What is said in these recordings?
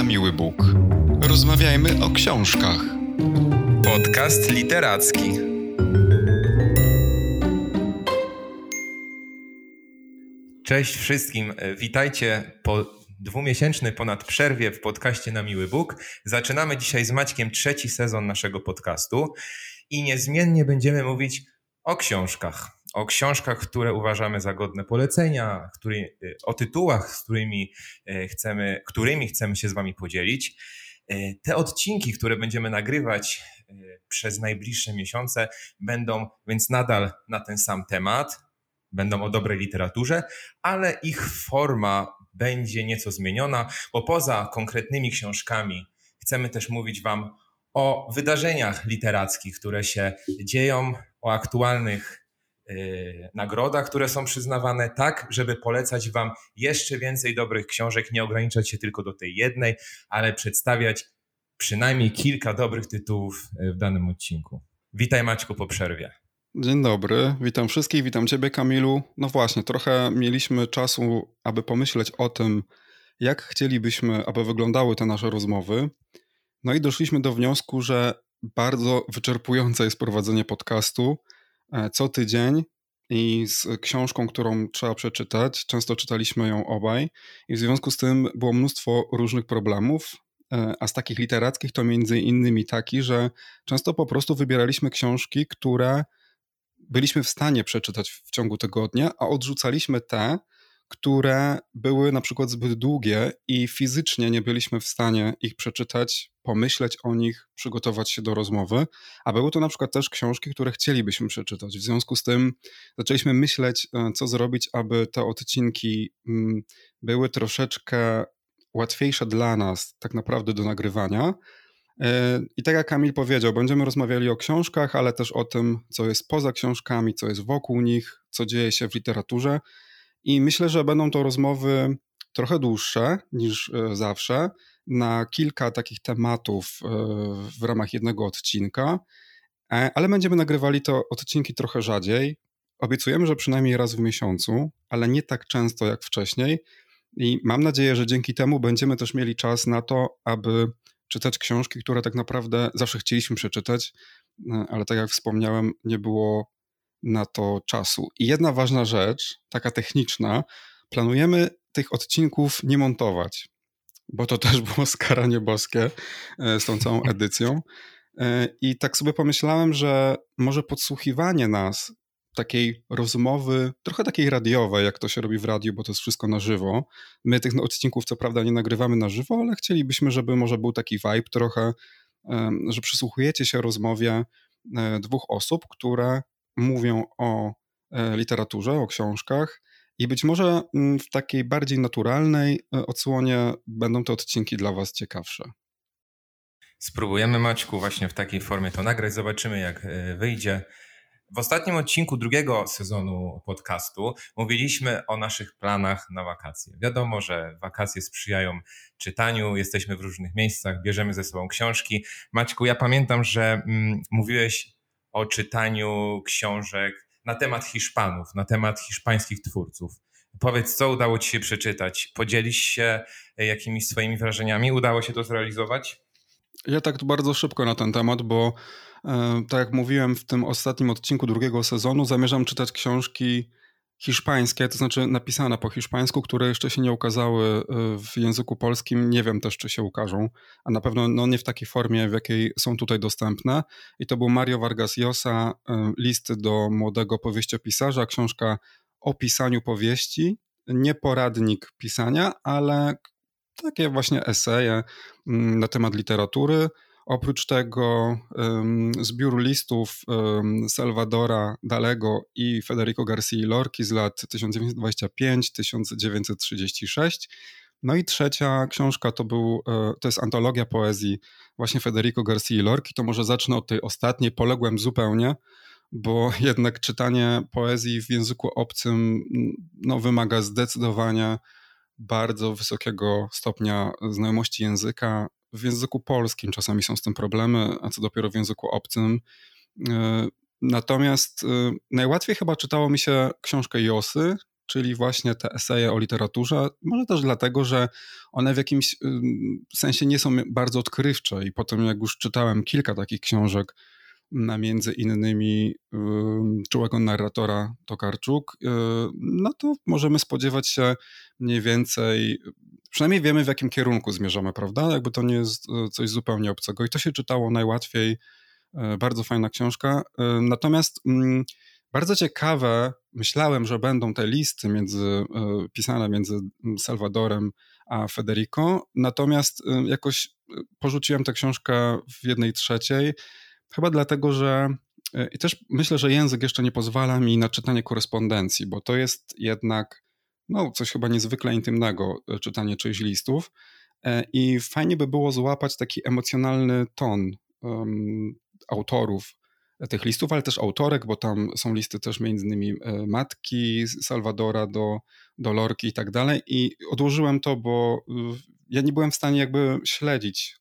na miły Bóg. Rozmawiajmy o książkach. Podcast literacki. Cześć wszystkim. Witajcie po dwumiesięcznej ponad przerwie w podcaście na miły Bóg. Zaczynamy dzisiaj z Maćkiem trzeci sezon naszego podcastu i niezmiennie będziemy mówić o książkach o książkach, które uważamy za godne polecenia, który, o tytułach, z którymi e, chcemy, którymi chcemy się z Wami podzielić. E, te odcinki, które będziemy nagrywać przez najbliższe miesiące, będą więc nadal na ten sam temat, będą o dobrej literaturze, ale ich forma będzie nieco zmieniona, bo poza konkretnymi książkami chcemy też mówić Wam o wydarzeniach literackich, które się dzieją, o aktualnych Y, nagrodach, które są przyznawane, tak, żeby polecać Wam jeszcze więcej dobrych książek, nie ograniczać się tylko do tej jednej, ale przedstawiać przynajmniej kilka dobrych tytułów y, w danym odcinku. Witaj Maćku po przerwie. Dzień dobry, witam wszystkich, witam Ciebie Kamilu. No właśnie, trochę mieliśmy czasu, aby pomyśleć o tym, jak chcielibyśmy, aby wyglądały te nasze rozmowy. No i doszliśmy do wniosku, że bardzo wyczerpujące jest prowadzenie podcastu, co tydzień i z książką, którą trzeba przeczytać. Często czytaliśmy ją obaj i w związku z tym było mnóstwo różnych problemów, e, a z takich literackich to między innymi taki, że często po prostu wybieraliśmy książki, które byliśmy w stanie przeczytać w ciągu tygodnia, a odrzucaliśmy te, które były na przykład zbyt długie i fizycznie nie byliśmy w stanie ich przeczytać, pomyśleć o nich, przygotować się do rozmowy, a były to na przykład też książki, które chcielibyśmy przeczytać. W związku z tym zaczęliśmy myśleć, e, co zrobić, aby te odcinki mm, były troszeczkę łatwiejsze dla nas, tak naprawdę do nagrywania. E, I tak jak Kamil powiedział, będziemy rozmawiali o książkach, ale też o tym, co jest poza książkami, co jest wokół nich, co dzieje się w literaturze. I myślę, że będą to rozmowy trochę dłuższe niż e, zawsze, na kilka takich tematów e, w ramach jednego odcinka, e, ale będziemy nagrywali to odcinki trochę rzadziej. Obiecujemy, że przynajmniej raz w miesiącu, ale nie tak często jak wcześniej. I mam nadzieję, że dzięki temu będziemy też mieli czas na to, aby czytać książki, które tak naprawdę zawsze chcieliśmy przeczytać, ale tak jak wspomniałem, nie było na to czasu. I jedna ważna rzecz, taka techniczna, planujemy tych odcinków nie montować, bo to też było skaranie boskie e, z tą całą edycją. E, I tak sobie pomyślałem, że może podsłuchiwanie nas, takiej rozmowy, trochę takiej radiowej, jak to się robi w radiu, bo to jest wszystko na żywo. My tych odcinków co prawda nie nagrywamy na żywo, ale chcielibyśmy, żeby może był taki vibe trochę, że przysłuchujecie się rozmowie e, dwóch osób, które mówią o e, literaturze, o książkach. I być może mm, w takiej bardziej naturalnej e, odsłonie będą te odcinki dla Was ciekawsze. Spróbujemy, Maćku, właśnie w takiej formie to nagrać. Zobaczymy, jak e, wyjdzie. W ostatnim odcinku drugiego sezonu podcastu mówiliśmy o naszych planach na wakacje. Wiadomo, że wakacje sprzyjają czytaniu, jesteśmy w różnych miejscach, bierzemy ze sobą książki. Maćku, ja pamiętam, że mm, mówiłeś o czytaniu książek na temat Hiszpanów, na temat hiszpańskich twórców. Powiedz, co udało Ci się przeczytać? Podzielisz się e, jakimiś swoimi wrażeniami? Udało się to zrealizować? Ja tak bardzo szybko na ten temat, bo e, tak jak mówiłem w tym ostatnim odcinku drugiego sezonu, zamierzam czytać książki hiszpańskie, to znaczy napisane po hiszpańsku, które jeszcze się nie ukazały y, w języku polskim. Nie wiem też, czy się ukażą, a na pewno no, nie w takiej formie, w jakiej są tutaj dostępne. I to był Mario Vargas Llosa, y, list do młodego powieściopisarza, książka o pisaniu powieści, nie poradnik pisania, ale takie właśnie eseje mm, na temat literatury, Oprócz tego zbiór listów Salvadora Dalego i Federico Garcia Lorki z lat 1925-1936. No i trzecia książka to, był, e, to jest antologia poezji właśnie Federico Garcia Lorki. To może zacznę od tej ostatniej, poległem zupełnie, bo jednak czytanie poezji w języku obcym no, wymaga zdecydowanie bardzo wysokiego stopnia znajomości języka, w języku polskim czasami są z tym problemy, a co dopiero w języku obcym. E, natomiast e, najłatwiej chyba czytało mi się książkę Josy, czyli właśnie te eseje o literaturze. Może też dlatego, że one w jakimś sensie nie są bardzo odkrywcze i potem jak już czytałem kilka takich książek, między innymi czułego narratora Tokarczuk, y, no to możemy spodziewać się mniej więcej, przynajmniej wiemy w jakim kierunku zmierzamy, prawda? Jakby to nie jest y, coś zupełnie obcego i to się czytało najłatwiej. Y, bardzo fajna książka. Natomiast mm, bardzo ciekawe, myślałem, że będą te listy między, pisane między Salwadorem a Federico, natomiast jakoś porzuciłem tę książkę w jednej trzeciej Chyba dlatego, że e, i też myślę, że język jeszcze nie pozwala mi na czytanie korespondencji, bo to jest jednak no, coś chyba niezwykle intymnego, e, czytanie czyichś listów. E, I fajnie by było złapać taki emocjonalny ton um, autorów tych listów, ale też autorek, bo tam są listy też między innymi matki Salwadora do, do Lorki i tak dalej. I odłożyłem to, bo ja nie byłem w stanie jakby śledzić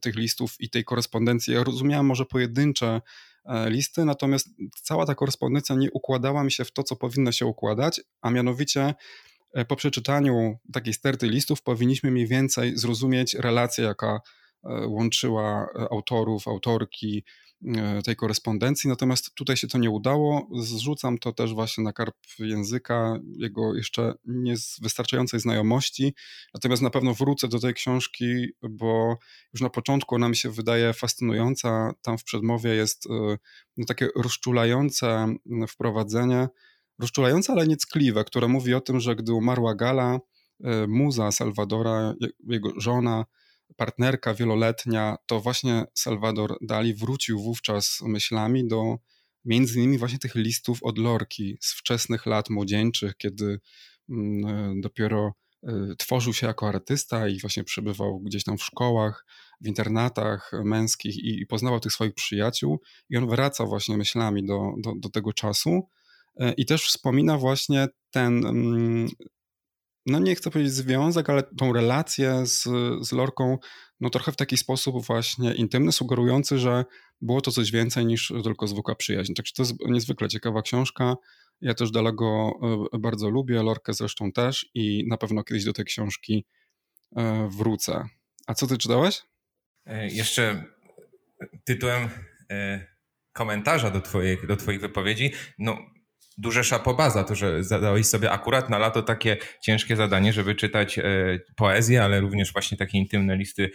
tych listów i tej korespondencji. Ja rozumiałem może pojedyncze e, listy, natomiast cała ta korespondencja nie układała mi się w to, co powinno się układać, a mianowicie e, po przeczytaniu takiej sterty listów powinniśmy mniej więcej zrozumieć relację, jaka e, łączyła autorów, autorki, tej korespondencji, natomiast tutaj się to nie udało. Zrzucam to też właśnie na karp języka, jego jeszcze nie wystarczającej znajomości, natomiast na pewno wrócę do tej książki, bo już na początku ona mi się wydaje fascynująca. Tam w przedmowie jest e, no, takie rozczulające wprowadzenie, rozczulające, ale nieckliwe, które mówi o tym, że gdy umarła Gala, e, muza Salwadora, jego żona, partnerka wieloletnia, to właśnie Salvador Dali wrócił wówczas myślami do między innymi właśnie tych listów od Lorki z wczesnych lat młodzieńczych, kiedy mm, e, dopiero e, tworzył się jako artysta i właśnie przebywał gdzieś tam w szkołach, w internatach męskich i, poznawał tych swoich przyjaciół. I on wraca właśnie myślami do, do, do tego czasu e, i też wspomina właśnie ten mm, no nie chcę powiedzieć związek, ale tą relację z, z Lorką, no trochę w taki sposób właśnie intymny, sugerujący, że było to coś więcej niż tylko zwykła przyjaźń. Także to jest niezwykle ciekawa książka. Ja też Dalego e, bardzo lubię, Lorkę zresztą też i na pewno kiedyś do tej książki e, wrócę. A co ty czytałeś? E, jeszcze tytułem komentarza do, twojej, do twoich wypowiedzi. No, duże szapoba za to, że zadałeś sobie akurat na lato takie ciężkie zadanie, żeby czytać e, poezję, ale również właśnie takie intymne listy e,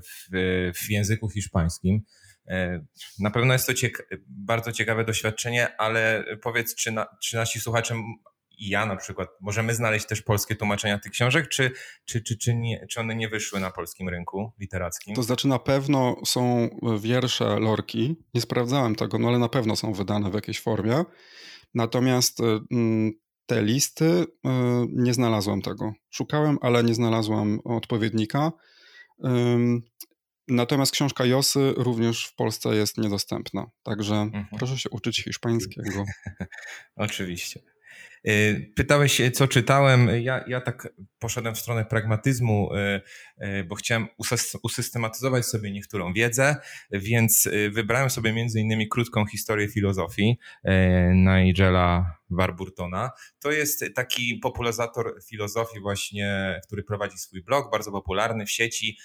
w, w języku hiszpańskim. E, na pewno jest to cieka bardzo ciekawe doświadczenie, ale powiedz, czy, na, czy nasi słuchacze i ja na przykład, możemy znaleźć też polskie tłumaczenia tych książek, czy, czy, czy, czy, nie, czy one nie wyszły na polskim rynku literackim? To znaczy na pewno są wiersze Lorki, nie sprawdzałem tego, no ale na pewno są wydane w jakiejś formie. Natomiast y, mm, te listy y, nie znalazłam tego. Szukałem, ale nie znalazłam odpowiednika. Natomiast książka Josy również w Polsce jest niedostępna. Także mhm. proszę się uczyć hiszpańskiego. Oczywiście. Y, pytałeś, co czytałem. Ja, ja tak poszedłem w stronę pragmatyzmu, y, y, bo chciałem usystematyzować sobie niektórą wiedzę, więc wybrałem sobie między innymi krótką historię filozofii Nigela Warburtona. To jest taki popularyzator filozofii właśnie, który prowadzi swój blog, bardzo popularny w sieci.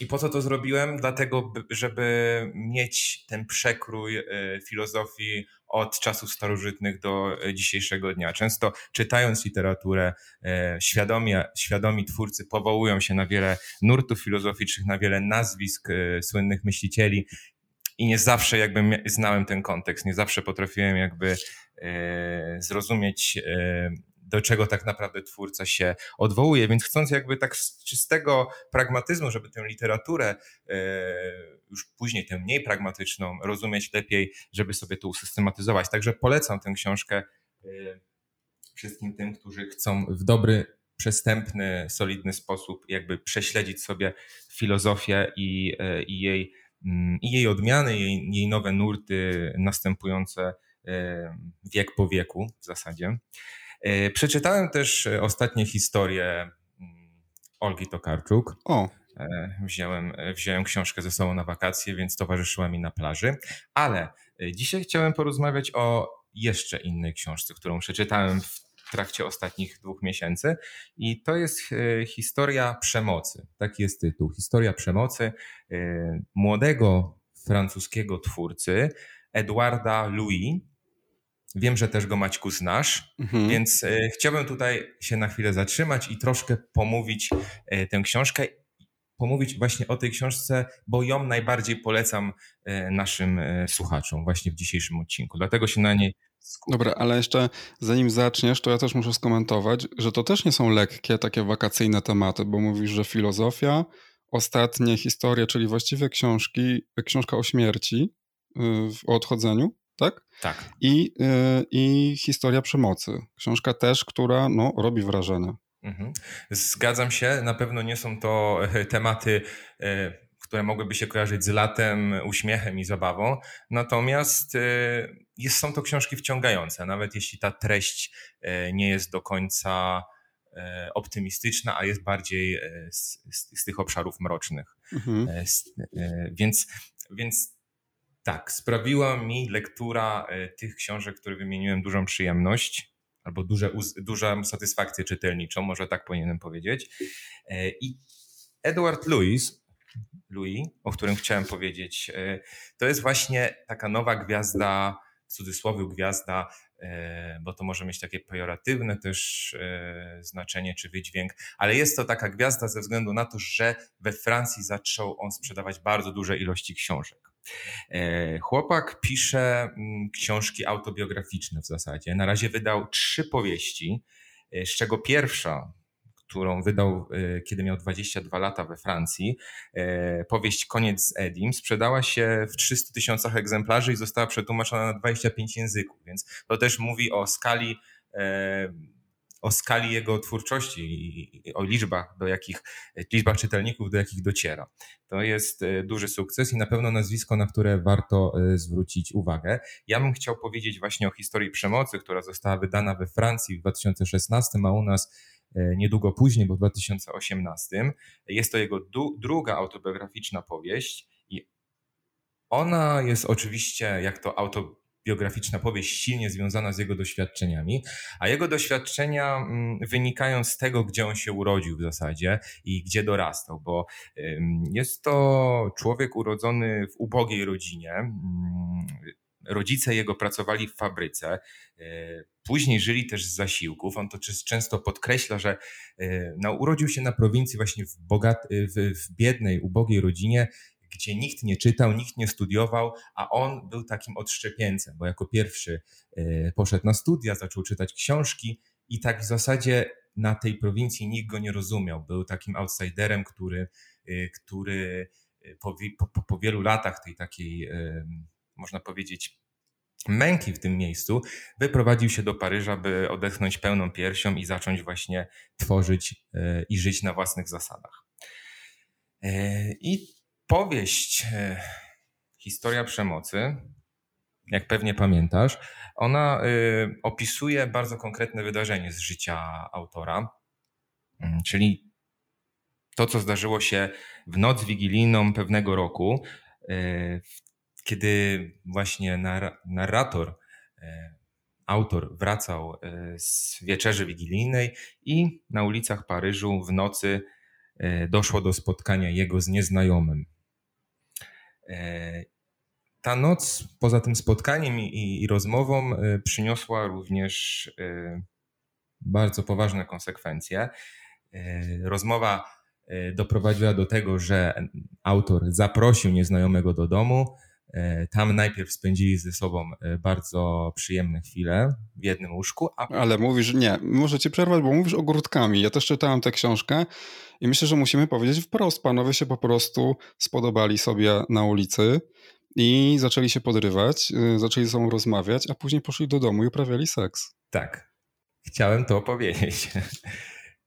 I po co to zrobiłem? Dlatego, żeby mieć ten przekrój filozofii od czasów starożytnych do e, dzisiejszego dnia. Często czytając literaturę, e, świadomie, świadomi twórcy powołują się na wiele nurtów filozoficznych, na wiele nazwisk e, słynnych myślicieli i nie zawsze jakby znałem ten kontekst, nie zawsze potrafiłem jakby zrozumieć do czego tak naprawdę twórca się odwołuje. Więc chcąc jakby tak z czystego pragmatyzmu, żeby tę literaturę, e, już później tę mniej pragmatyczną, rozumieć lepiej, żeby sobie to usystematyzować. Także polecam tę książkę e, wszystkim tym, którzy chcą w dobry, przestępny, solidny sposób jakby prześledzić sobie filozofię i, e, i jej mm, i jej odmiany, jej, jej nowe nurty następujące wiek po wieku w zasadzie. E, przeczytałem też e, ostatnie historię mm, Olgi Tokarczuk. O. E, wziąłem, wziąłem książkę ze sobą na wakacje, więc towarzyszyła mi na plaży. Ale dzisiaj chciałem porozmawiać o jeszcze innej książce, którą przeczytałem w trakcie ostatnich dwóch miesięcy. I to jest historia przemocy. Taki jest tytuł. Historia przemocy młodego francuskiego twórcy Edwarda Louis. Wiem, że też go Maćku znasz, mhm. więc e, chciałbym tutaj się na chwilę zatrzymać i troszkę pomówić tę książkę pomówić właśnie o tej książce, bo ją najbardziej polecam e, naszym e, słuchaczom właśnie w dzisiejszym odcinku. Dlatego się na niej. Dobra, ale jeszcze zanim zaczniesz, to ja też muszę skomentować, że to też nie są lekkie, takie wakacyjne tematy, bo mówisz, że filozofia, ostatnie historie, czyli właściwie książki, książka o śmierci, y, o odchodzeniu, tak? Tak. I, y, i historia przemocy. Książka też, która no, robi wrażenie. Mhm. Zgadzam się, na pewno nie są to e, tematy, e, które mogłyby się kojarzyć z latem, uśmiechem i zabawą, natomiast e, jest, są to książki wciągające, nawet jeśli ta treść nie jest do końca optymistyczna, a jest bardziej z, z, z tych obszarów mrocznych. Mhm. Więc, więc tak, sprawiła mi lektura tych książek, które wymieniłem, dużą przyjemność albo duże, dużą satysfakcję czytelniczą, może tak powinienem powiedzieć. E, I Edward Louis, Louis, o którym chciałem powiedzieć, e, to jest właśnie taka nowa gwiazda, w cudzysłowie gwiazda, e, bo to może mieć takie pejoratywne też znaczenie czy wydźwięk, ale jest to taka gwiazda ze względu na to, że we Francji zaczął on sprzedawać bardzo duże ilości książek. E, chłopak pisze mm, książki autobiograficzne w zasadzie. Na razie wydał trzy powieści, e, z czego pierwsza, którą wydał, e, kiedy miał 22 lata we Francji, powieść Koniec z Edim, sprzedała się w 300 tysiącach egzemplarzy i została przetłumaczona na 25 języków, więc to też mówi o skali o skali jego twórczości i o liczbach, do jakich, liczbach czytelników, do jakich dociera. To jest e, duży sukces i na pewno nazwisko, na które warto e, zwrócić uwagę. Ja bym chciał powiedzieć właśnie o historii przemocy, która została wydana we Francji w 2016, a u nas e, niedługo później, bo w 2018. Jest to jego druga autobiograficzna powieść i ona jest oczywiście, jak to auto biograficzna powieść silnie związana z jego doświadczeniami, a jego doświadczenia mm, wynikają z tego, gdzie on się urodził w zasadzie i gdzie dorastał, bo jest to człowiek urodzony w ubogiej rodzinie. Mm, rodzice jego pracowali w fabryce, e, później żyli też z zasiłków. On to często podkreśla, że e, no, urodził się na prowincji, właśnie w, bogat, w, w biednej, ubogiej rodzinie, gdzie nikt nie czytał, nikt nie studiował, a on był takim odszczepieńcem, bo jako pierwszy e, poszedł na studia, zaczął czytać książki i tak w zasadzie na tej prowincji nikt go nie rozumiał. Był takim outsiderem, który, e, który e, po, po, po wielu latach tej takiej, można powiedzieć, męki w tym miejscu, wyprowadził się do Paryża, by odetchnąć pełną piersią i zacząć właśnie tworzyć i żyć na własnych zasadach. I powieść e, Historia przemocy, jak pewnie pamiętasz, ona e, opisuje bardzo konkretne wydarzenie z życia autora, mm, czyli to, co zdarzyło się w noc wigilijną pewnego roku, e, kiedy właśnie narrator, autor wracał z wieczerzy wigilijnej i na ulicach Paryżu w nocy doszło do spotkania jego z nieznajomym. E, ta noc, poza tym spotkaniem i, i rozmową, e, przyniosła również e, bardzo poważne konsekwencje. Rozmowa doprowadziła do tego, że autor zaprosił nieznajomego do domu. Tam najpierw spędzili ze sobą bardzo przyjemne chwile w jednym łóżku. A... Ale mówisz, nie, muszę cię przerwać, bo mówisz ogródkami. Ja też czytałem tę książkę i myślę, że musimy powiedzieć wprost, panowie się po prostu spodobali sobie na ulicy i zaczęli się podrywać, y, zaczęli ze sobą rozmawiać, a później poszli do domu i uprawiali seks. Tak, chciałem to powiedzieć.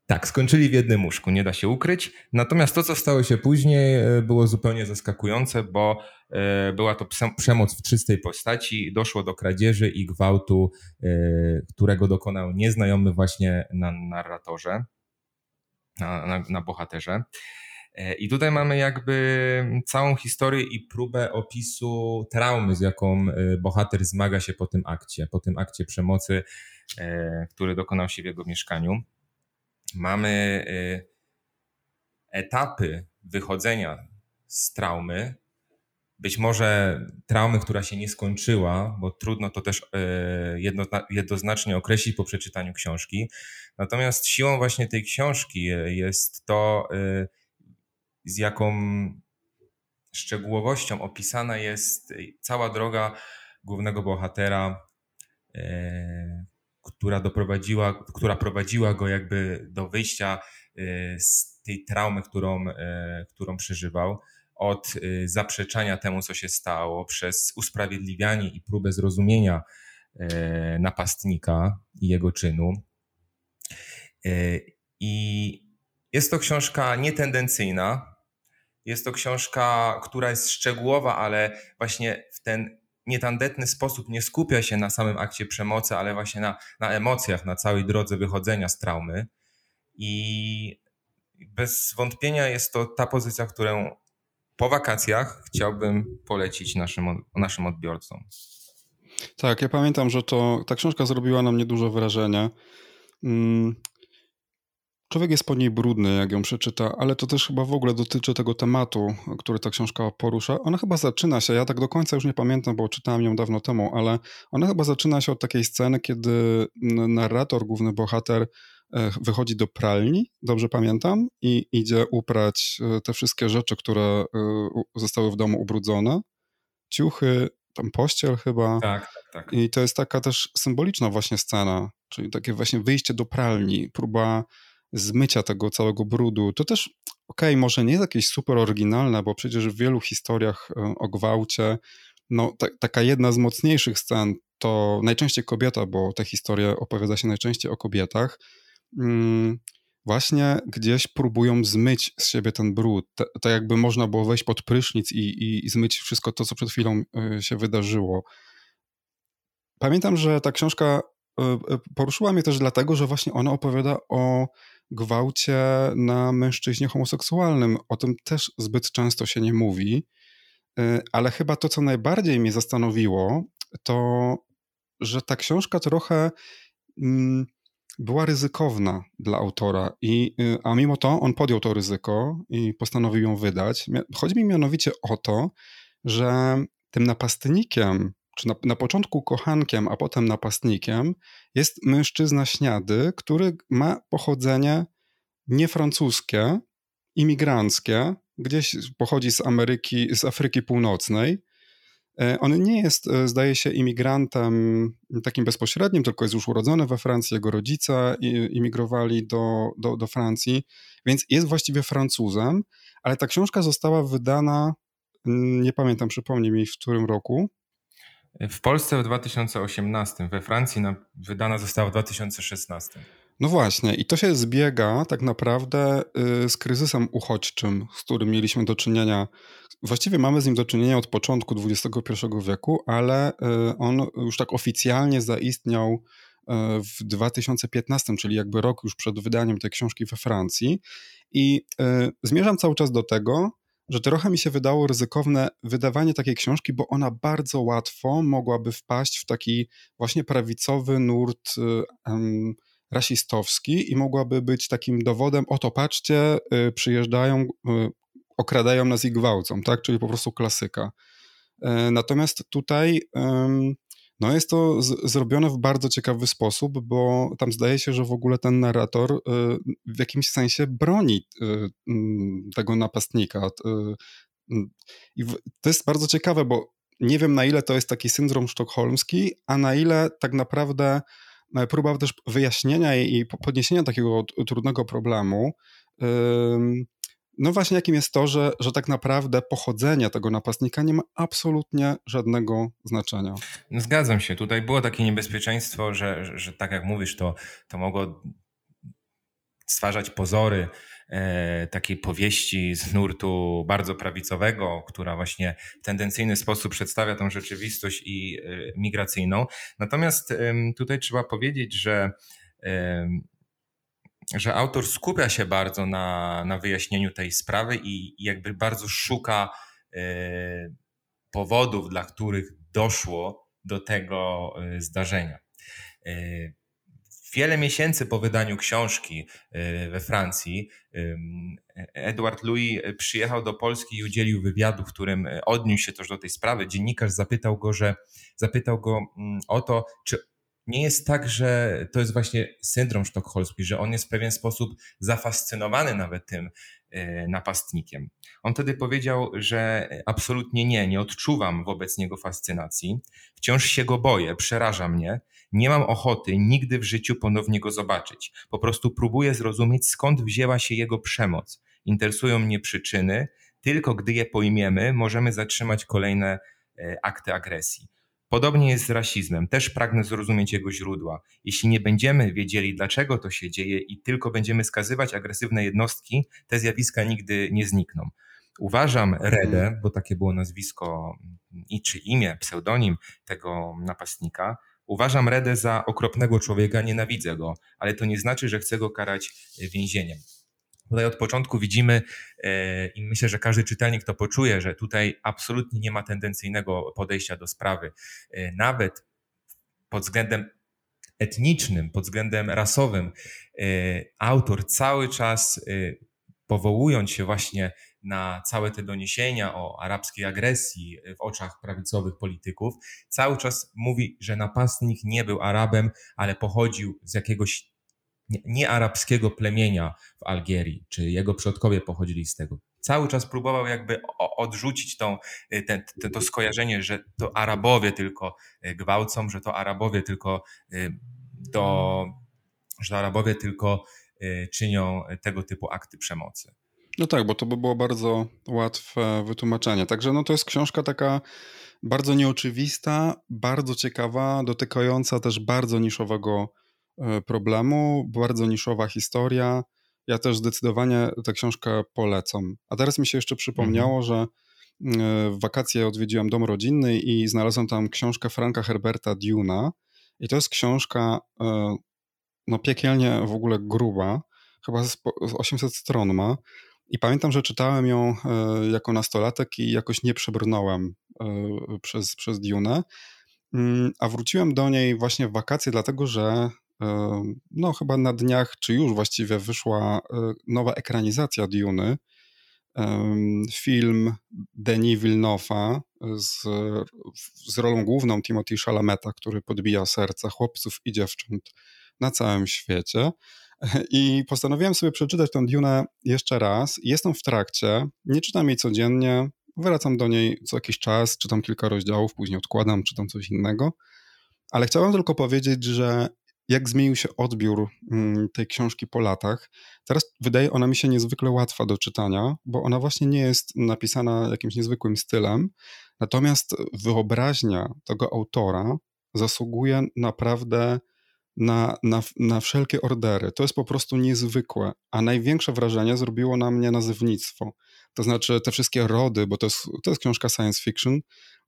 Tak, skończyli w jednym łóżku, nie da się ukryć. Natomiast to, co stało się później, y, było zupełnie zaskakujące, bo y, była to przemoc w czystej postaci. Doszło do kradzieży i gwałtu, którego dokonał nieznajomy właśnie na narratorze na, na, na bohaterze. E, I tutaj mamy jakby całą historię i próbę opisu traumy, z jaką e, bohater zmaga się po tym akcie, po tym akcie przemocy, e, który dokonał się w jego mieszkaniu. Mamy etapy wychodzenia z traumy, być może traumy, która się nie skończyła, bo trudno to też jednoznacznie określić po przeczytaniu książki. Natomiast siłą właśnie tej książki jest to, z jaką szczegółowością opisana jest cała droga głównego bohatera, która doprowadziła, która prowadziła go jakby do wyjścia e, z tej traumy, którą, e, którą przeżywał. Od zaprzeczania temu, co się stało, przez usprawiedliwianie i próbę zrozumienia napastnika i jego czynu. I jest to książka nietendencyjna. Jest to książka, która jest szczegółowa, ale właśnie w ten nietandetny sposób nie skupia się na samym akcie przemocy, ale właśnie na, na emocjach, na całej drodze wychodzenia z traumy. I bez wątpienia jest to ta pozycja, którą po wakacjach chciałbym polecić naszym, naszym odbiorcom. Tak, ja pamiętam, że to ta książka zrobiła na mnie duże wrażenie. Człowiek jest po niej brudny, jak ją przeczyta, ale to też chyba w ogóle dotyczy tego tematu, który ta książka porusza. Ona chyba zaczyna się, ja tak do końca już nie pamiętam, bo czytałem ją dawno temu, ale ona chyba zaczyna się od takiej sceny, kiedy narrator, główny bohater, e, wychodzi do pralni, dobrze pamiętam, i idzie uprać e, te wszystkie rzeczy, które e, zostały w domu ubrudzone. Ciuchy, tam pościel chyba. Tak, tak, tak. I to jest taka też symboliczna właśnie scena, czyli takie właśnie wyjście do pralni, próba zmycia tego całego brudu. To też, okej, okay, może nie jest jakieś super oryginalne, bo przecież w wielu historiach e, o gwałcie, no ta, taka jedna z mocniejszych scen to najczęściej kobieta, bo te historie opowiada się najczęściej o kobietach, mm, właśnie gdzieś próbują zmyć z siebie ten brud. Tak jakby można było wejść pod prysznic i, i, i zmyć wszystko to, co przed chwilą y, się wydarzyło. Pamiętam, że ta książka y, poruszyła mnie też dlatego, że właśnie ona opowiada o gwałcie na mężczyźnie homoseksualnym. O tym też zbyt często się nie mówi, y, ale chyba to, co najbardziej mnie zastanowiło, to że ta książka trochę mm, była ryzykowna dla autora, i, y, a mimo to on podjął to ryzyko i postanowił ją wydać. Chodzi mi mianowicie o to, że tym napastnikiem czy na, na początku kochankiem, a potem napastnikiem, jest mężczyzna śniady, który ma pochodzenie niefrancuskie, imigranckie, gdzieś pochodzi z Ameryki, z Afryki Północnej. E, on nie jest, e, zdaje się, imigrantem takim bezpośrednim, tylko jest już urodzony we Francji. Jego rodzice imigrowali do, do, do Francji, więc jest właściwie Francuzem, ale ta książka została wydana, nie pamiętam, przypomnij mi w którym roku, w Polsce w 2018, we Francji wydana została w 2016. No właśnie, i to się zbiega tak naprawdę y, z kryzysem uchodźczym, z którym mieliśmy do czynienia. Właściwie mamy z nim do czynienia od początku XXI wieku, ale y, on już tak oficjalnie zaistniał y, w 2015, czyli jakby rok już przed wydaniem tej książki we Francji. I zmierzam cały czas do tego, że trochę mi się wydało ryzykowne wydawanie takiej książki, bo ona bardzo łatwo mogłaby wpaść w taki właśnie prawicowy nurt um, rasistowski i mogłaby być takim dowodem, oto patrzcie, y, przyjeżdżają, y, okradają nas i gwałcą, tak? Czyli po prostu klasyka. Y, natomiast tutaj no jest to z, zrobione w bardzo ciekawy sposób, bo tam zdaje się, że w ogóle ten narrator y, w jakimś sensie broni y, mm, tego napastnika. Y, mm, I to jest bardzo ciekawe, bo nie wiem na ile to jest taki syndrom sztokholmski, a na ile tak naprawdę e, próba też wyjaśnienia i podniesienia takiego trudnego problemu no właśnie jakim jest to, że, że tak naprawdę pochodzenie tego napastnika nie ma absolutnie żadnego znaczenia. No zgadzam się. Tutaj było takie niebezpieczeństwo, że, że, że tak jak mówisz, to, to mogło stwarzać pozory e, takiej powieści z nurtu bardzo prawicowego, która właśnie w tendencyjny sposób przedstawia tą rzeczywistość i e, migracyjną. Natomiast e, tutaj trzeba powiedzieć, że że autor skupia się bardzo na, na wyjaśnieniu tej sprawy i, i jakby bardzo szuka y, powodów, dla których doszło do tego y, zdarzenia. Y, wiele miesięcy po wydaniu książki we Francji, Edward Louis przyjechał do Polski i udzielił wywiadu, w którym odniósł się też do tej sprawy. Dziennikarz zapytał go, że zapytał go mm, o to, czy nie jest tak, że to jest właśnie syndrom sztokholmski, że on jest w pewien sposób zafascynowany nawet tym e, napastnikiem. On wtedy powiedział, że absolutnie nie, nie odczuwam wobec niego fascynacji, wciąż się go boję, przeraża mnie, nie mam ochoty nigdy w życiu ponownie go zobaczyć. Po prostu próbuję zrozumieć, skąd wzięła się jego przemoc. Interesują mnie przyczyny, tylko gdy je pojmiemy, możemy zatrzymać kolejne e, akty agresji. Podobnie jest z rasizmem. Też pragnę zrozumieć jego źródła. Jeśli nie będziemy wiedzieli, dlaczego to się dzieje i tylko będziemy skazywać agresywne jednostki, te zjawiska nigdy nie znikną. Uważam Redę, bo takie było nazwisko i czy imię, pseudonim tego napastnika, uważam Redę za okropnego człowieka, nienawidzę go, ale to nie znaczy, że chcę go karać więzieniem. Tutaj od początku widzimy e, i myślę, że każdy czytelnik to poczuje, że tutaj absolutnie nie ma tendencyjnego podejścia do sprawy. E, nawet pod względem etnicznym, pod względem rasowym, e, autor cały czas powołując się właśnie na całe te doniesienia o arabskiej agresji w oczach prawicowych polityków, cały czas mówi, że napastnik nie był Arabem, ale pochodził z jakiegoś niearabskiego plemienia w Algierii, czy jego przodkowie pochodzili z tego. Cały czas próbował jakby odrzucić tą, y, ten, to skojarzenie, że to Arabowie tylko y, gwałcą, że to Arabowie tylko y, że Arabowie tylko czynią tego typu akty przemocy. No tak, bo to by było bardzo łatwe wytłumaczenie. Także no to jest książka taka bardzo nieoczywista, bardzo ciekawa, dotykająca też bardzo niszowego problemu, bardzo niszowa historia. Ja też zdecydowanie tę książkę polecam. A teraz mi się jeszcze przypomniało, mhm. że e, w wakacje odwiedziłem dom rodzinny i znalazłem tam książkę Franka Herberta Duna. I to jest książka e, no piekielnie w ogóle gruba, chyba z 800 stron ma. I pamiętam, że czytałem ją jako nastolatek i jakoś nie przebrnąłem przez, przez Dune. Mm, a wróciłem do niej właśnie w wakacje, dlatego że no chyba na dniach, czy już właściwie wyszła e, nowa ekranizacja Duny. Film Denis Villeneuve'a z, z rolą główną Timothy Chalameta, który podbija serca chłopców i dziewcząt na całym świecie. I postanowiłem sobie przeczytać tę Dune jeszcze raz. Jestem w trakcie, nie czytam jej codziennie, wracam do niej co jakiś czas, czytam kilka rozdziałów, później odkładam, czytam coś innego. Ale chciałem tylko powiedzieć, że jak zmienił się odbiór mm, tej książki po latach. Teraz wydaje ona mi się niezwykle łatwa do czytania, bo ona właśnie nie jest napisana jakimś niezwykłym stylem, natomiast wyobraźnia tego autora zasługuje naprawdę na, na, na wszelkie ordery. To jest po prostu niezwykłe, a największe wrażenie zrobiło na mnie nazewnictwo. To znaczy te wszystkie rody, bo to jest, to jest książka science fiction,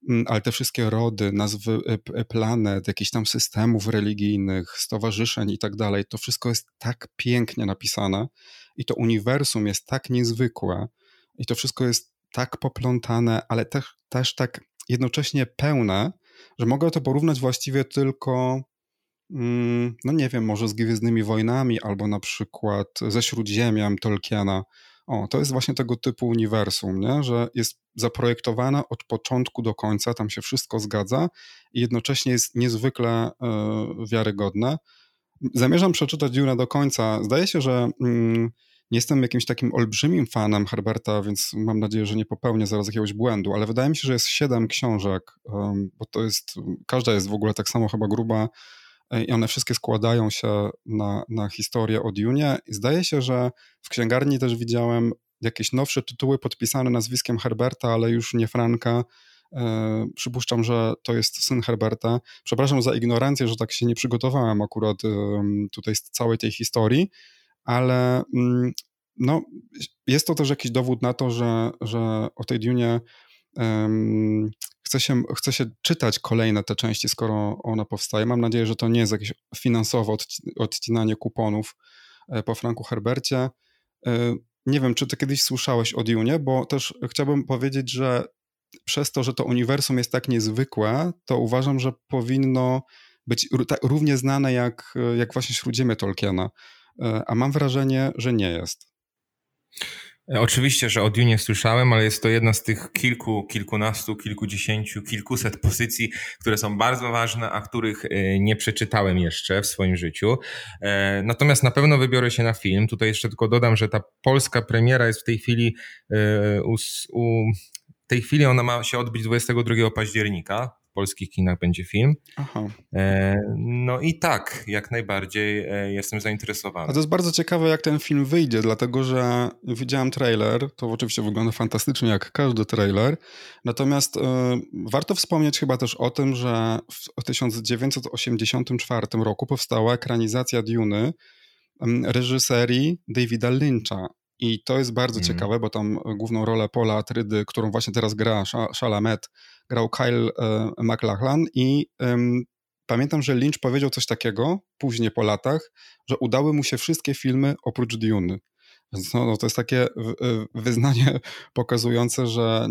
mm, ale te wszystkie rody, nazwy e, e, planet, jakichś tam systemów religijnych, stowarzyszeń i tak dalej, to wszystko jest tak pięknie napisane i to uniwersum jest tak niezwykłe i to wszystko jest tak poplątane, ale też, też tak jednocześnie pełne, że mogę to porównać właściwie tylko mm, no nie wiem, może z Gwiezdnymi Wojnami albo na przykład ze Śródziemiem Tolkiena, o, to jest właśnie tego typu uniwersum, nie? że jest zaprojektowane od początku do końca, tam się wszystko zgadza i jednocześnie jest niezwykle y, wiarygodne. Zamierzam przeczytać Dune do końca. Zdaje się, że mm, nie jestem jakimś takim olbrzymim fanem Herberta, więc mam nadzieję, że nie popełnię zaraz jakiegoś błędu, ale wydaje mi się, że jest siedem książek, bo to jest, każda jest w ogóle tak samo chyba gruba i one wszystkie składają się na, na historię o Dune. I zdaje się, że w księgarni też widziałem jakieś nowsze tytuły podpisane nazwiskiem Herberta, ale już nie Franka. E, przypuszczam, że to jest syn Herberta. Przepraszam za ignorancję, że tak się nie przygotowałem akurat e, tutaj z całej tej historii, ale mm, no, jest to też jakiś dowód na to, że, że o tej Dune chce się, chce się czytać kolejne te części, skoro ona powstaje. Mam nadzieję, że to nie jest jakieś finansowe odcinanie kuponów po Franku Herbercie. Nie wiem, czy ty kiedyś słyszałeś o Dune, bo też chciałbym powiedzieć, że przez to, że to uniwersum jest tak niezwykłe, to uważam, że powinno być równie znane jak, jak właśnie Śródziemie Tolkiena. A mam wrażenie, że nie jest. E, oczywiście, że o Dune słyszałem, ale jest to jedna z tych kilku, kilkunastu, kilkudziesięciu, kilkuset pozycji, które są bardzo ważne, a których e, nie przeczytałem jeszcze w swoim życiu. E, natomiast na pewno wybiorę się na film. Tutaj jeszcze tylko dodam, że ta polska premiera jest w tej chwili u, u tej chwili ona ma się odbyć 22 października w polskich kinach będzie film. Aha. E, no i tak, jak najbardziej e, jestem zainteresowany. A to jest bardzo ciekawe, jak ten film wyjdzie, dlatego że widziałem trailer, to oczywiście wygląda fantastycznie, jak każdy trailer, natomiast e, warto wspomnieć chyba też o tym, że w 1984 roku powstała ekranizacja Duny reżyserii Davida Lyncha. I to jest bardzo mm. ciekawe, bo tam główną rolę Paula Atrydy, którą właśnie teraz gra Chalamet, grał Kyle e, McLachlan i pamiętam, że Lynch powiedział coś takiego później po latach, że udały mu się wszystkie filmy oprócz Dune. No, no, to jest takie wyznanie pokazujące, że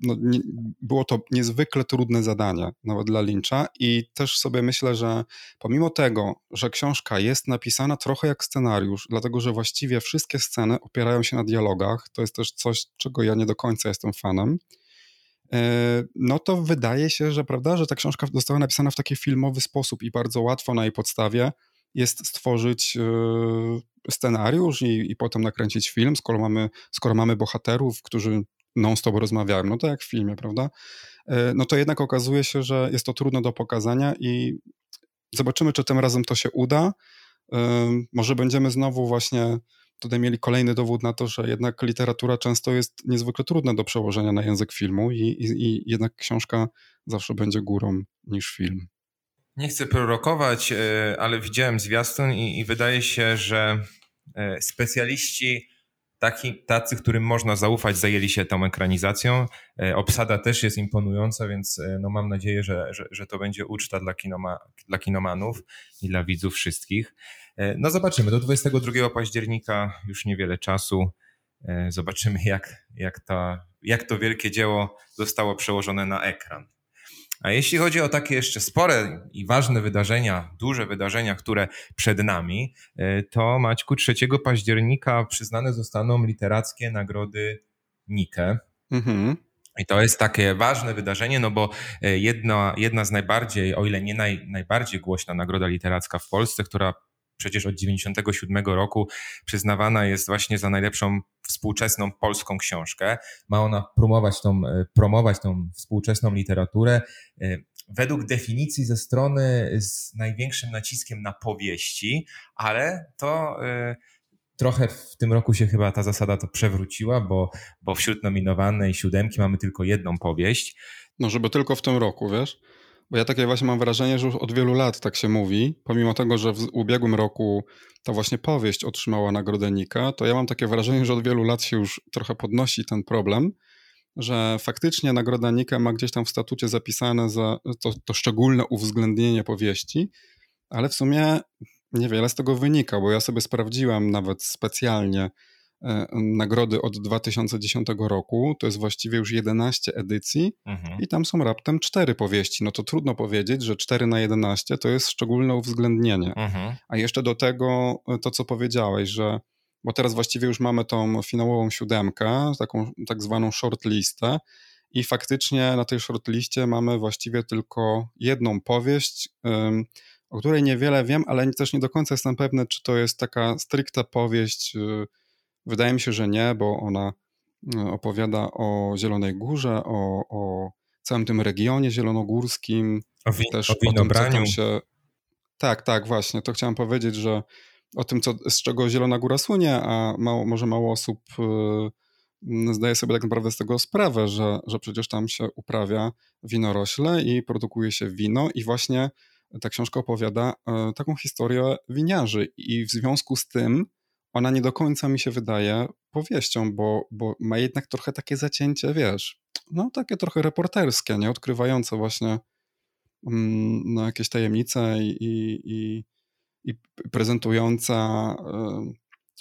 no, nie, było to niezwykle trudne zadanie, nawet dla Lyncha. I też sobie myślę, że pomimo tego, że książka jest napisana trochę jak scenariusz, dlatego że właściwie wszystkie sceny opierają się na dialogach, to jest też coś, czego ja nie do końca jestem fanem E, no to wydaje się, że prawda, że ta książka została napisana w taki filmowy sposób i bardzo łatwo na jej podstawie jest stworzyć e, scenariusz i, i potem nakręcić film, skoro mamy, skoro mamy bohaterów, którzy non-stop rozmawiają, no to jak w filmie, prawda? E, no to jednak okazuje się, że jest to trudno do pokazania i zobaczymy, czy tym razem to się uda. Może będziemy znowu właśnie tutaj mieli kolejny dowód na to, że jednak literatura często jest niezwykle trudna do przełożenia na język filmu i, i, i jednak książka zawsze będzie górą niż film. Nie chcę prorokować, e, ale widziałem zwiastun i, i wydaje się, że e, specjaliści taki, tacy, którym można zaufać, zajęli się tą ekranizacją. E, obsada też jest imponująca, więc no mam nadzieję, że, że, że to będzie uczta dla, kinoma, dla kinomanów i dla widzów wszystkich. No zobaczymy, do 22 października już niewiele czasu. Zobaczymy, jak, jak, ta, jak to wielkie dzieło zostało przełożone na ekran. A jeśli chodzi o takie jeszcze spore i ważne wydarzenia, duże wydarzenia, które przed nami, e, to Maćku 3 października przyznane zostaną literackie nagrody Nike. Mhm. I to jest takie ważne wydarzenie, no bo jedna, jedna z najbardziej, o ile nie naj, najbardziej głośna nagroda literacka w Polsce, która przecież od 97 roku przyznawana jest właśnie za najlepszą współczesną polską książkę. Ma ona promować tą, e, promować tą współczesną literaturę e, według definicji ze strony z największym naciskiem na powieści, ale to e, trochę w tym roku się chyba ta zasada to przewróciła, bo, bo wśród nominowanej siódemki mamy tylko jedną powieść. No, żeby tylko w tym roku, wiesz? Bo ja takie właśnie mam wrażenie, że już od wielu lat tak się mówi, pomimo tego, że w ubiegłym roku ta właśnie powieść otrzymała nagrodę Nika, to ja mam takie wrażenie, że od wielu lat się już trochę podnosi ten problem, że faktycznie nagroda Nika ma gdzieś tam w statucie zapisane za to, to szczególne uwzględnienie powieści, ale w sumie niewiele z tego wynika, bo ja sobie sprawdziłem nawet specjalnie nagrody od 2010 roku. To jest właściwie już 11 edycji mhm. i tam są raptem cztery powieści. No to trudno powiedzieć, że 4 na 11 to jest szczególne uwzględnienie. Mhm. A jeszcze do tego e, to, co powiedziałeś, że bo teraz właściwie już mamy tą finałową siódemkę, taką tak zwaną shortlistę i faktycznie na tej shortliście mamy właściwie tylko jedną powieść, o której niewiele wiem, ale też nie do końca jestem pewny, czy to jest taka stricte powieść y, Wydaje mi się, że nie, bo ona e, opowiada o Zielonej Górze, o, o całym tym regionie zielonogórskim. O, wi- też o winobraniu. O się... Tak, tak, właśnie. To chciałem powiedzieć, że o tym, co, z czego Zielona Góra słynie, a mało, może mało osób y, zdaje sobie tak naprawdę z tego sprawę, że, że przecież tam się uprawia winorośle i produkuje się wino i właśnie ta książka opowiada y, taką historię winiarzy i w związku z tym ona nie do końca mi się wydaje powieścią, bo, bo ma jednak trochę takie zacięcie, wiesz, no takie trochę reporterskie, nie? Odkrywające właśnie mm, no, jakieś tajemnice i, i, i, i prezentująca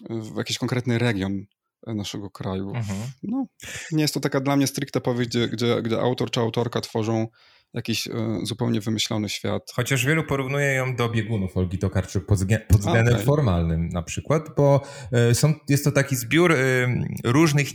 w jakiś konkretny region naszego kraju. Mhm. No, nie jest to taka dla mnie stricte powieść, gdzie, gdzie, gdzie autor czy autorka tworzą jakiś y, zupełnie wymyślony świat. Chociaż wielu porównuje ją do biegunów Olgi Tokarczuk pod, pod względem okay. formalnym na przykład, bo y, są, jest to taki zbiór y, różnych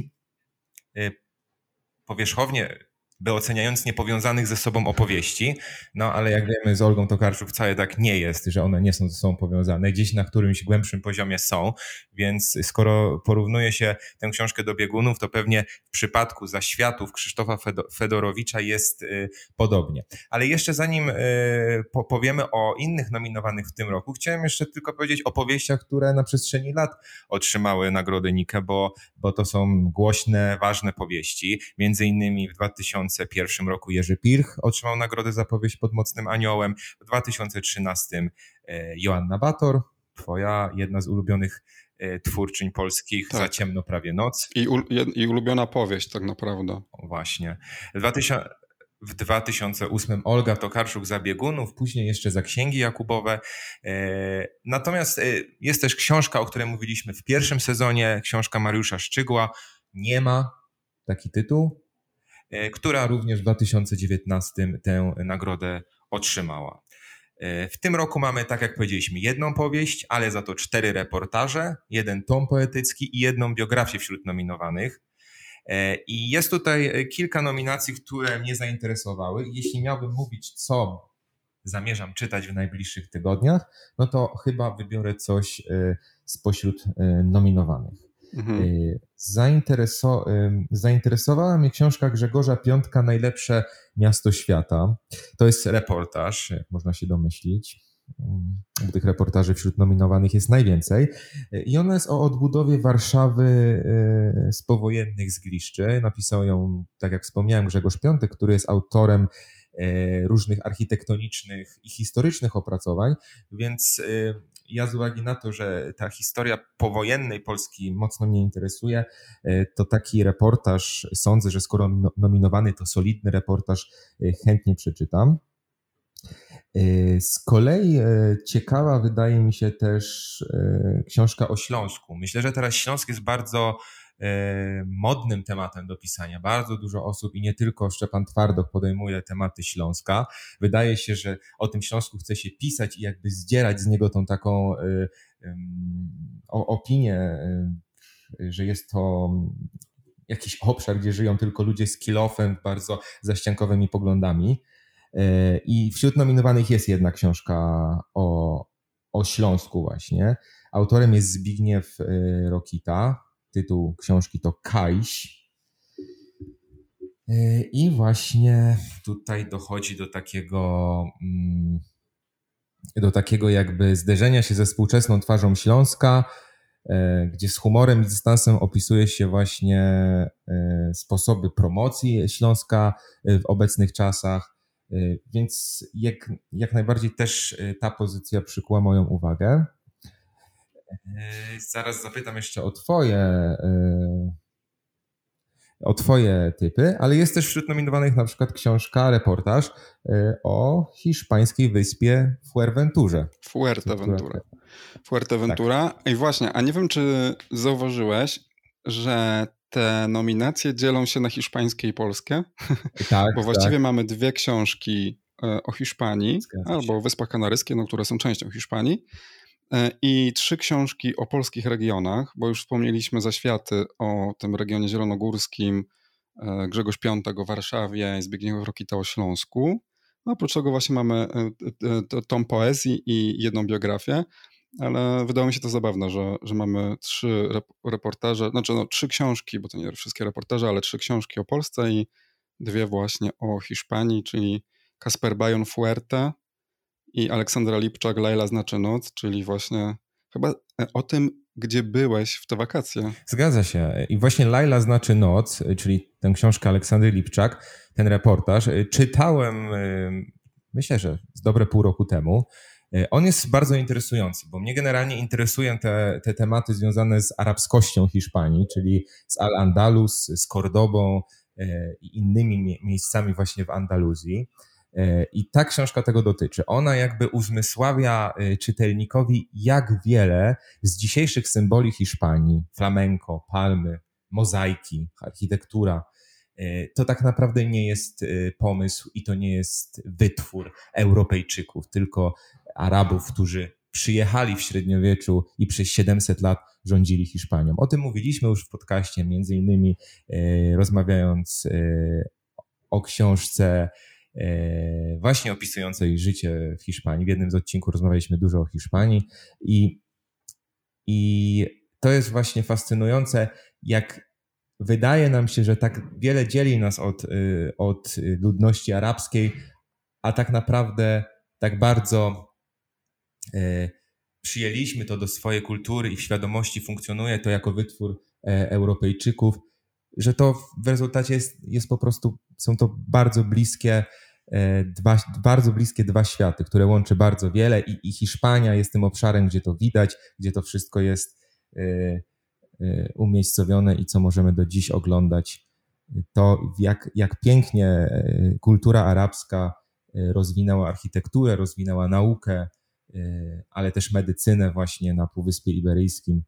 powierzchownie by oceniając niepowiązanych ze sobą opowieści, no ale jak wiemy z Olgą Tokarczuk wcale tak nie jest, że one nie są ze sobą powiązane, gdzieś na którymś głębszym poziomie są, więc skoro porównuje się tę książkę do biegunów, to pewnie w przypadku zaświatów Krzysztofa Fedorowicza jest y, podobnie. Ale jeszcze zanim y, powiemy o innych nominowanych w tym roku, chciałem jeszcze tylko powiedzieć o powieściach, które na przestrzeni lat otrzymały nagrodę Nike, bo, bo to są głośne, ważne powieści, między innymi w 2000 2001 roku Jerzy Pirch otrzymał nagrodę za powieść pod Mocnym Aniołem. W 2013 e, Joanna Bator, twoja jedna z ulubionych e, twórczyń polskich, tak. Za ciemno prawie noc. I, I ulubiona powieść tak naprawdę. Właśnie. W 2000, w 2008 Olga Tokarczuk za biegunów, później jeszcze za księgi Jakubowe. E, natomiast jest też książka, o której mówiliśmy w pierwszym sezonie, książka Mariusza Szczygła. Nie ma taki tytuł. E, która również w 2019 tę nagrodę otrzymała. E, w tym roku mamy, tak jak powiedzieliśmy, jedną powieść, ale za to cztery reportaże, jeden tom poetycki i jedną biografię wśród nominowanych. E, I jest tutaj kilka nominacji, które mnie zainteresowały. Jeśli miałbym mówić, co zamierzam czytać w najbliższych tygodniach, no to chyba wybiorę coś spośród nominowanych. Mhm. Y, zaintereso zainteresowała mnie książka Grzegorza Piątka Najlepsze miasto świata. To jest reportaż, jak można się domyślić. Mm, tych reportaży wśród nominowanych jest najwięcej. I ona jest o odbudowie Warszawy y, z powojennych zgliszczy. Napisał ją, tak jak wspomniałem, Grzegorz Piątek, który jest autorem y, różnych architektonicznych i historycznych opracowań, więc ja z uwagi na to, że ta historia powojennej Polski mocno mnie interesuje, e, to taki reportaż, sądzę, że skoro nominowany to solidny reportaż, e, chętnie przeczytam. E, z kolei ciekawa wydaje mi się też książka o Śląsku. Myślę, że teraz Śląsk jest bardzo modnym tematem do pisania. Bardzo dużo osób i nie tylko Szczepan Twardoch podejmuje tematy Śląska. Wydaje się, że o tym Śląsku chce się pisać i jakby zdzierać z niego tą taką e, opinię, e, że jest to jakiś obszar, gdzie żyją tylko ludzie z kilofem, bardzo zaściankowymi poglądami. I wśród nominowanych jest jedna książka o, o Śląsku właśnie. Autorem jest Zbigniew Rokita, Tytuł książki to Kajś. E, I właśnie tutaj dochodzi do takiego, mm, do takiego jakby zderzenia się ze współczesną twarzą Śląska, e, gdzie z humorem i dystansem opisuje się właśnie e, sposoby promocji Śląska w obecnych czasach. Więc jak, jak najbardziej też ta pozycja przykuła moją uwagę. Yy, zaraz zapytam jeszcze o Twoje. Yy, o Twoje typy, ale jest też wśród nominowanych na przykład książka, reportaż yy, o hiszpańskiej wyspie Fuerteventurze. Fuerteventura. Fuerteventura. Tak. I właśnie, a nie wiem, czy zauważyłeś, że te nominacje dzielą się na hiszpańskie i polskie. Tak. Bo właściwie tak. mamy dwie książki o Hiszpanii albo o Wyspach Kanaryjskich, no, które są częścią Hiszpanii. E, i trzy książki o polskich regionach, bo już wspomnieliśmy zaświaty o tym regionie zielonogórskim, e, Grzegorz Piątek o Warszawie, Zbigniew Rokita o Śląsku. No, oprócz tego właśnie mamy e, tom poezji i jedną biografię, ale wydało mi się to zabawne, że, że mamy trzy reportaże, znaczy no, trzy książki, bo to nie wszystkie reportaże, ale trzy książki o Polsce i dwie właśnie o Hiszpanii, czyli Kasper Bajon Fuerte, i Aleksandra Lipczak, Laila znaczy noc, czyli właśnie chyba e, o tym, gdzie byłeś w te wakacje. Zgadza się. I właśnie Laila znaczy noc, czyli tę książkę Aleksandry Lipczak, ten reportaż, e, czytałem e, myślę, że z dobre pół roku temu. On jest bardzo interesujący, bo mnie generalnie interesują te, te tematy związane z arabskością Hiszpanii, czyli z Al-Andalus, z Kordobą i innymi miejscami właśnie w Andaluzji. E, I ta książka tego dotyczy. Ona jakby uzmysławia e, czytelnikowi, jak wiele z dzisiejszych symboli Hiszpanii, flamenko, palmy, mozaiki, architektura, e, to tak naprawdę nie jest pomysł i to nie jest wytwór Europejczyków, tylko Arabów, którzy przyjechali w średniowieczu i przez 700 lat rządzili Hiszpanią. O tym mówiliśmy już w podcaście, między innymi rozmawiając o książce właśnie opisującej życie w Hiszpanii. W jednym z odcinków rozmawialiśmy dużo o Hiszpanii i, i to jest właśnie fascynujące, jak wydaje nam się, że tak wiele dzieli nas od, y, od ludności arabskiej, a tak naprawdę tak bardzo e, przyjęliśmy to do swojej kultury i w świadomości funkcjonuje to jako wytwór e, Europejczyków, że to w rezultacie jest, jest po prostu, są to bardzo bliskie E, dwa, bardzo bliskie dwa światy, które łączy bardzo wiele i, i Hiszpania jest tym obszarem, gdzie to widać, gdzie to wszystko jest e, e, umiejscowione i co możemy do dziś oglądać. To jak, jak pięknie kultura arabska rozwinęła architekturę, rozwinęła naukę, ale też medycynę właśnie na Półwyspie Iberyjskim.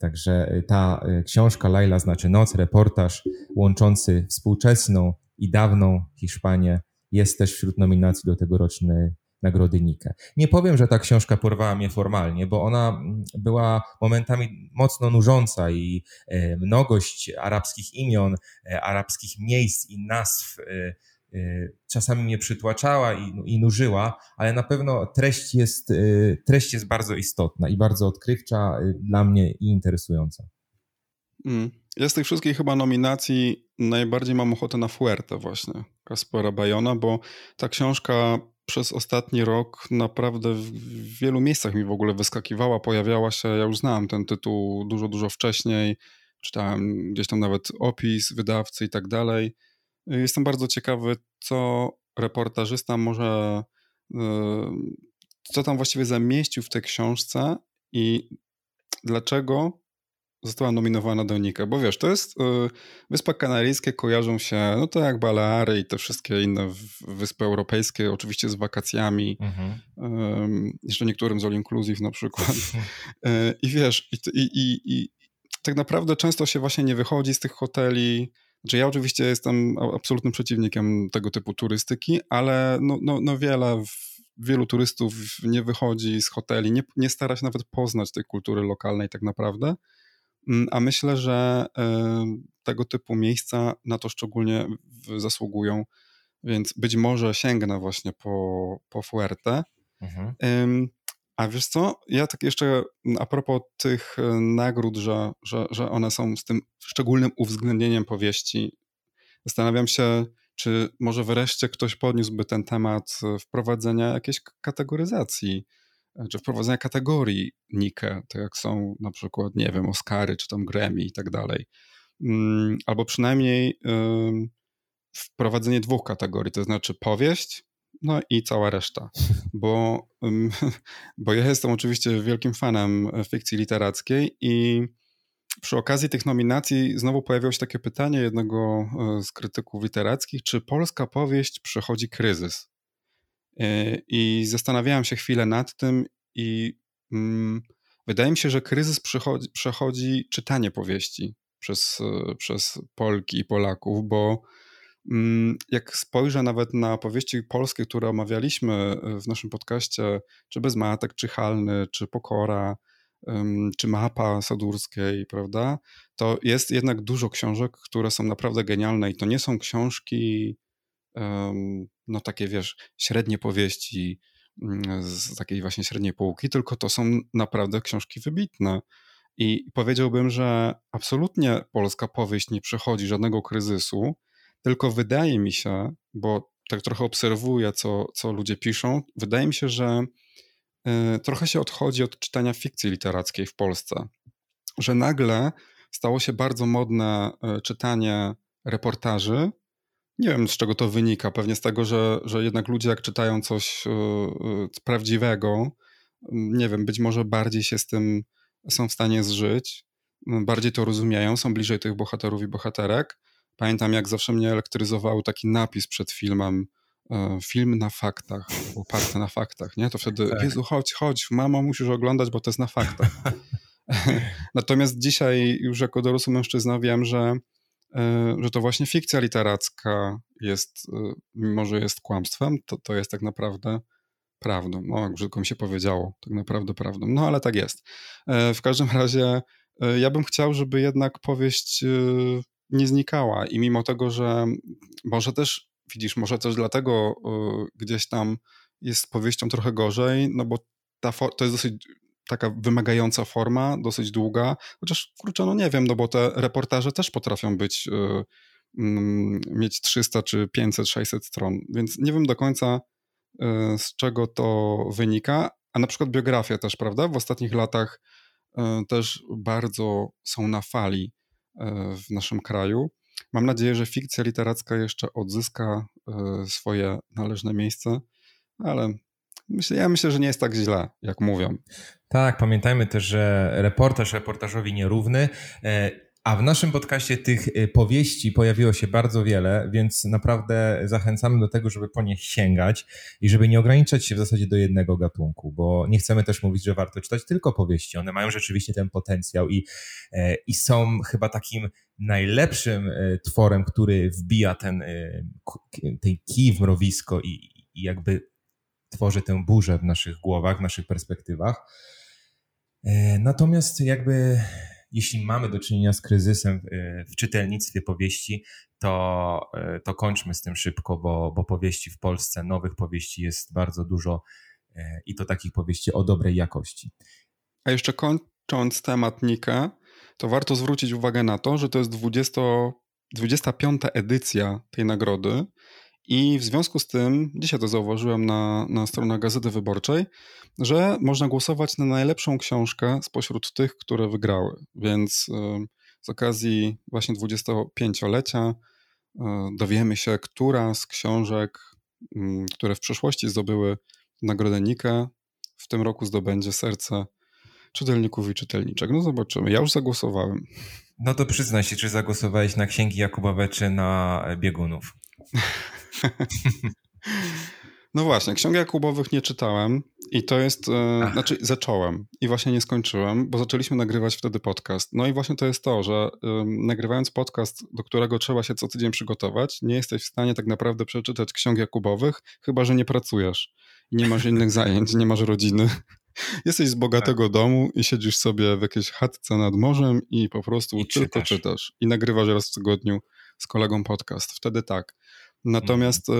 Także ta książka Laila znaczy noc, reportaż łączący współczesną i dawną Hiszpanię jest też wśród nominacji do tegorocznej nagrody Nike. Nie powiem, że ta książka porwała mnie formalnie, bo ona mm, była momentami mocno nużąca i e, mnogość arabskich imion, arabskich miejsc i nazw czasami mnie przytłaczała i, i nużyła, ale na pewno treść jest, treść jest bardzo istotna i bardzo odkrywcza dla mnie i interesująca. Mm. Ja z tych wszystkich chyba nominacji najbardziej mam ochotę na Fuerte właśnie, Kaspera Bajona, bo ta książka przez ostatni rok naprawdę w wielu miejscach mi w ogóle wyskakiwała, pojawiała się, ja już znałem ten tytuł dużo, dużo wcześniej, czytałem gdzieś tam nawet opis wydawcy i tak dalej. Jestem bardzo ciekawy, co reportażysta może, y, co tam właściwie zamieścił w tej książce i dlaczego została nominowana do Nika, bo wiesz, to jest y, Wyspa Kanaryjskie kojarzą się, no to jak Baleary i te wszystkie inne wyspy europejskie, oczywiście z wakacjami, mhm. jeszcze niektórym z all inclusive na przykład. y, I wiesz, i, i, i, i tak naprawdę często się właśnie nie wychodzi z tych hoteli, znaczy ja oczywiście jestem absolutnym przeciwnikiem tego typu turystyki, ale no, no, no wiele, wielu turystów nie wychodzi z hoteli, nie, nie stara się nawet poznać tej kultury lokalnej tak naprawdę. Mm, a myślę, że tego typu miejsca na to szczególnie zasługują, więc być może sięgnę właśnie po, po Fuerte. Mhm. A wiesz co, ja tak jeszcze a propos tych e, nagród, że, że, że one są z tym szczególnym uwzględnieniem powieści, zastanawiam się, czy może wreszcie ktoś podniósłby ten temat e, wprowadzenia jakiejś kategoryzacji czy wprowadzenia kategorii Nike, tak jak są na przykład, nie wiem, Oscary, czy tam Grammy i tak dalej. Mm, albo przynajmniej wprowadzenie dwóch kategorii, to znaczy powieść, no i cała reszta. Bo, bo ja jestem oczywiście wielkim fanem fikcji literackiej i przy okazji tych nominacji znowu pojawiło się takie pytanie jednego e, z krytyków literackich, czy polska powieść przechodzi kryzys? E, I zastanawiałem się chwilę nad tym, i mm, wydaje mi się, że kryzys przechodzi, przechodzi czytanie powieści przez, e, przez Polki i Polaków, bo jak spojrzę nawet na powieści polskie, które omawialiśmy e, w naszym podcaście, czy Bezmatek, czy Halny, czy Pokora, czy Mapa Sadurskiej, prawda, to jest jednak dużo książek, które są naprawdę genialne i to nie są książki no takie wiesz, średnie powieści mm, z takiej właśnie średniej półki, tylko to są naprawdę książki wybitne. I powiedziałbym, że absolutnie polska powieść nie przechodzi żadnego kryzysu, tylko wydaje mi się, bo tak trochę obserwuję, co, co ludzie piszą, wydaje mi się, że y, trochę się odchodzi od czytania fikcji literackiej w Polsce. Że nagle stało się bardzo modne y, czytanie reportaży, nie wiem, z czego to wynika. Pewnie z tego, że, że jednak ludzie, jak czytają coś yy, prawdziwego, nie wiem, być może bardziej się z tym są w stanie zżyć, bardziej to rozumieją, są bliżej tych bohaterów i bohaterek. Pamiętam, jak zawsze mnie elektryzował taki napis przed filmem e, film na faktach, oparty na faktach, nie? To wtedy, Tak. Jezu, chodź, chodź, mamo, musisz oglądać, bo to jest na faktach. Natomiast dzisiaj już jako dorosły mężczyzna wiem, że, e, że to właśnie fikcja literacka jest, e, mimo że jest kłamstwem, to, to jest tak naprawdę prawdą. No, jak brzydko mi się powiedziało, tak naprawdę prawdą. No, ale tak jest. W każdym razie ja bym chciał, żeby jednak powieść nie znikała. I mimo tego, że może też, widzisz, może też dlatego e, gdzieś tam jest z powieścią trochę gorzej, no bo ta to jest dosyć taka wymagająca forma, dosyć długa, chociaż kurczę, no nie wiem, no bo te reportaże też potrafią być, e, mm, mieć 300 czy 500, 600 stron, więc nie wiem do końca e, z czego to wynika, a na przykład biografia też, prawda? W ostatnich latach e, też bardzo są na fali w naszym kraju. Mam nadzieję, że fikcja literacka jeszcze odzyska e, swoje należne miejsce, ale myślę, ja myślę, że nie jest tak źle, jak mówią. Tak, pamiętajmy też, że reportaż reportażowi nierówny. A w naszym podcaście tych e, powieści pojawiło się bardzo wiele, więc naprawdę zachęcamy do tego, żeby po nie sięgać i żeby nie ograniczać się w zasadzie do jednego gatunku, bo nie chcemy też mówić, że warto czytać tylko powieści. One mają rzeczywiście ten potencjał i, e, i są chyba takim najlepszym e, tworem, który wbija ten, e, ten kij w mrowisko i, i jakby tworzy tę burzę w naszych głowach, w naszych perspektywach. Natomiast jakby jeśli mamy do czynienia z kryzysem w czytelnictwie powieści, to, e, to kończmy z tym szybko, bo, bo powieści w Polsce, nowych powieści jest bardzo dużo e, i to takich powieści o dobrej jakości. A jeszcze kończąc temat Nika, to warto zwrócić uwagę na to, że to jest 20, 25. edycja tej nagrody i w związku z tym, dzisiaj to zauważyłem na, na stronach Gazety Wyborczej, że można głosować na najlepszą książkę spośród tych, które wygrały. Więc y, z okazji właśnie 25-lecia y, dowiemy się, która z książek, y, które w przeszłości zdobyły nagrodę Nika, w tym roku zdobędzie serce czytelników i czytelniczek. No zobaczymy. Ja już zagłosowałem. No to przyznaj się, czy zagłosowałeś na księgi Jakubowe, czy na biegunów? No właśnie, ksiąg Jakubowych nie czytałem i to jest, e, Ach. znaczy zacząłem i właśnie nie skończyłem, bo zaczęliśmy nagrywać wtedy podcast. No i właśnie to jest to, że nagrywając podcast, do którego trzeba się co tydzień przygotować, nie jesteś w stanie tak naprawdę przeczytać ksiąg Jakubowych, chyba że nie pracujesz i nie masz innych zajęć, nie masz rodziny. Jesteś z bogatego domu i siedzisz sobie w jakiejś chatce nad morzem i po prostu I tylko czytasz. czytasz. I nagrywasz raz w tygodniu z kolegą podcast. Wtedy tak. Natomiast y,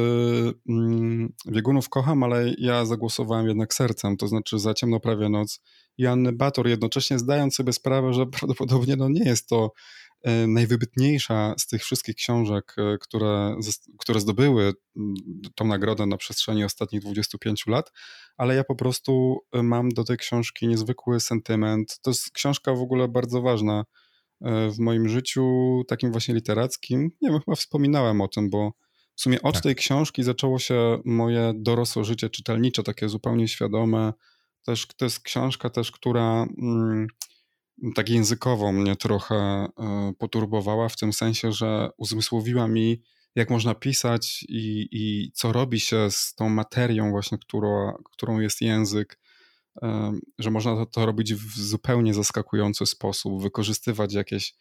mm, biegunów kocham, ale ja zagłosowałem jednak sercem, to znaczy za ciemno prawie noc Anny Bator, jednocześnie zdając sobie sprawę, że prawdopodobnie no, nie jest to y, najwybitniejsza z tych wszystkich książek, y, które, które zdobyły mm, tą nagrodę na przestrzeni ostatnich 25 lat, ale ja po prostu y, mam do tej książki niezwykły sentyment. To jest książka w ogóle bardzo ważna y, w moim życiu, takim właśnie literackim. Nie wiem, chyba wspominałem o tym, bo w sumie od Tak. tej książki zaczęło się moje dorosłe życie czytelnicze, takie zupełnie świadome. Też, to jest książka też, która mm, tak językowo mnie trochę e, poturbowała, w tym sensie, że uzmysłowiła mi, jak można pisać i, i co robi się z tą materią właśnie, która, którą jest język, e, że można to, to robić w zupełnie zaskakujący sposób, wykorzystywać jakieś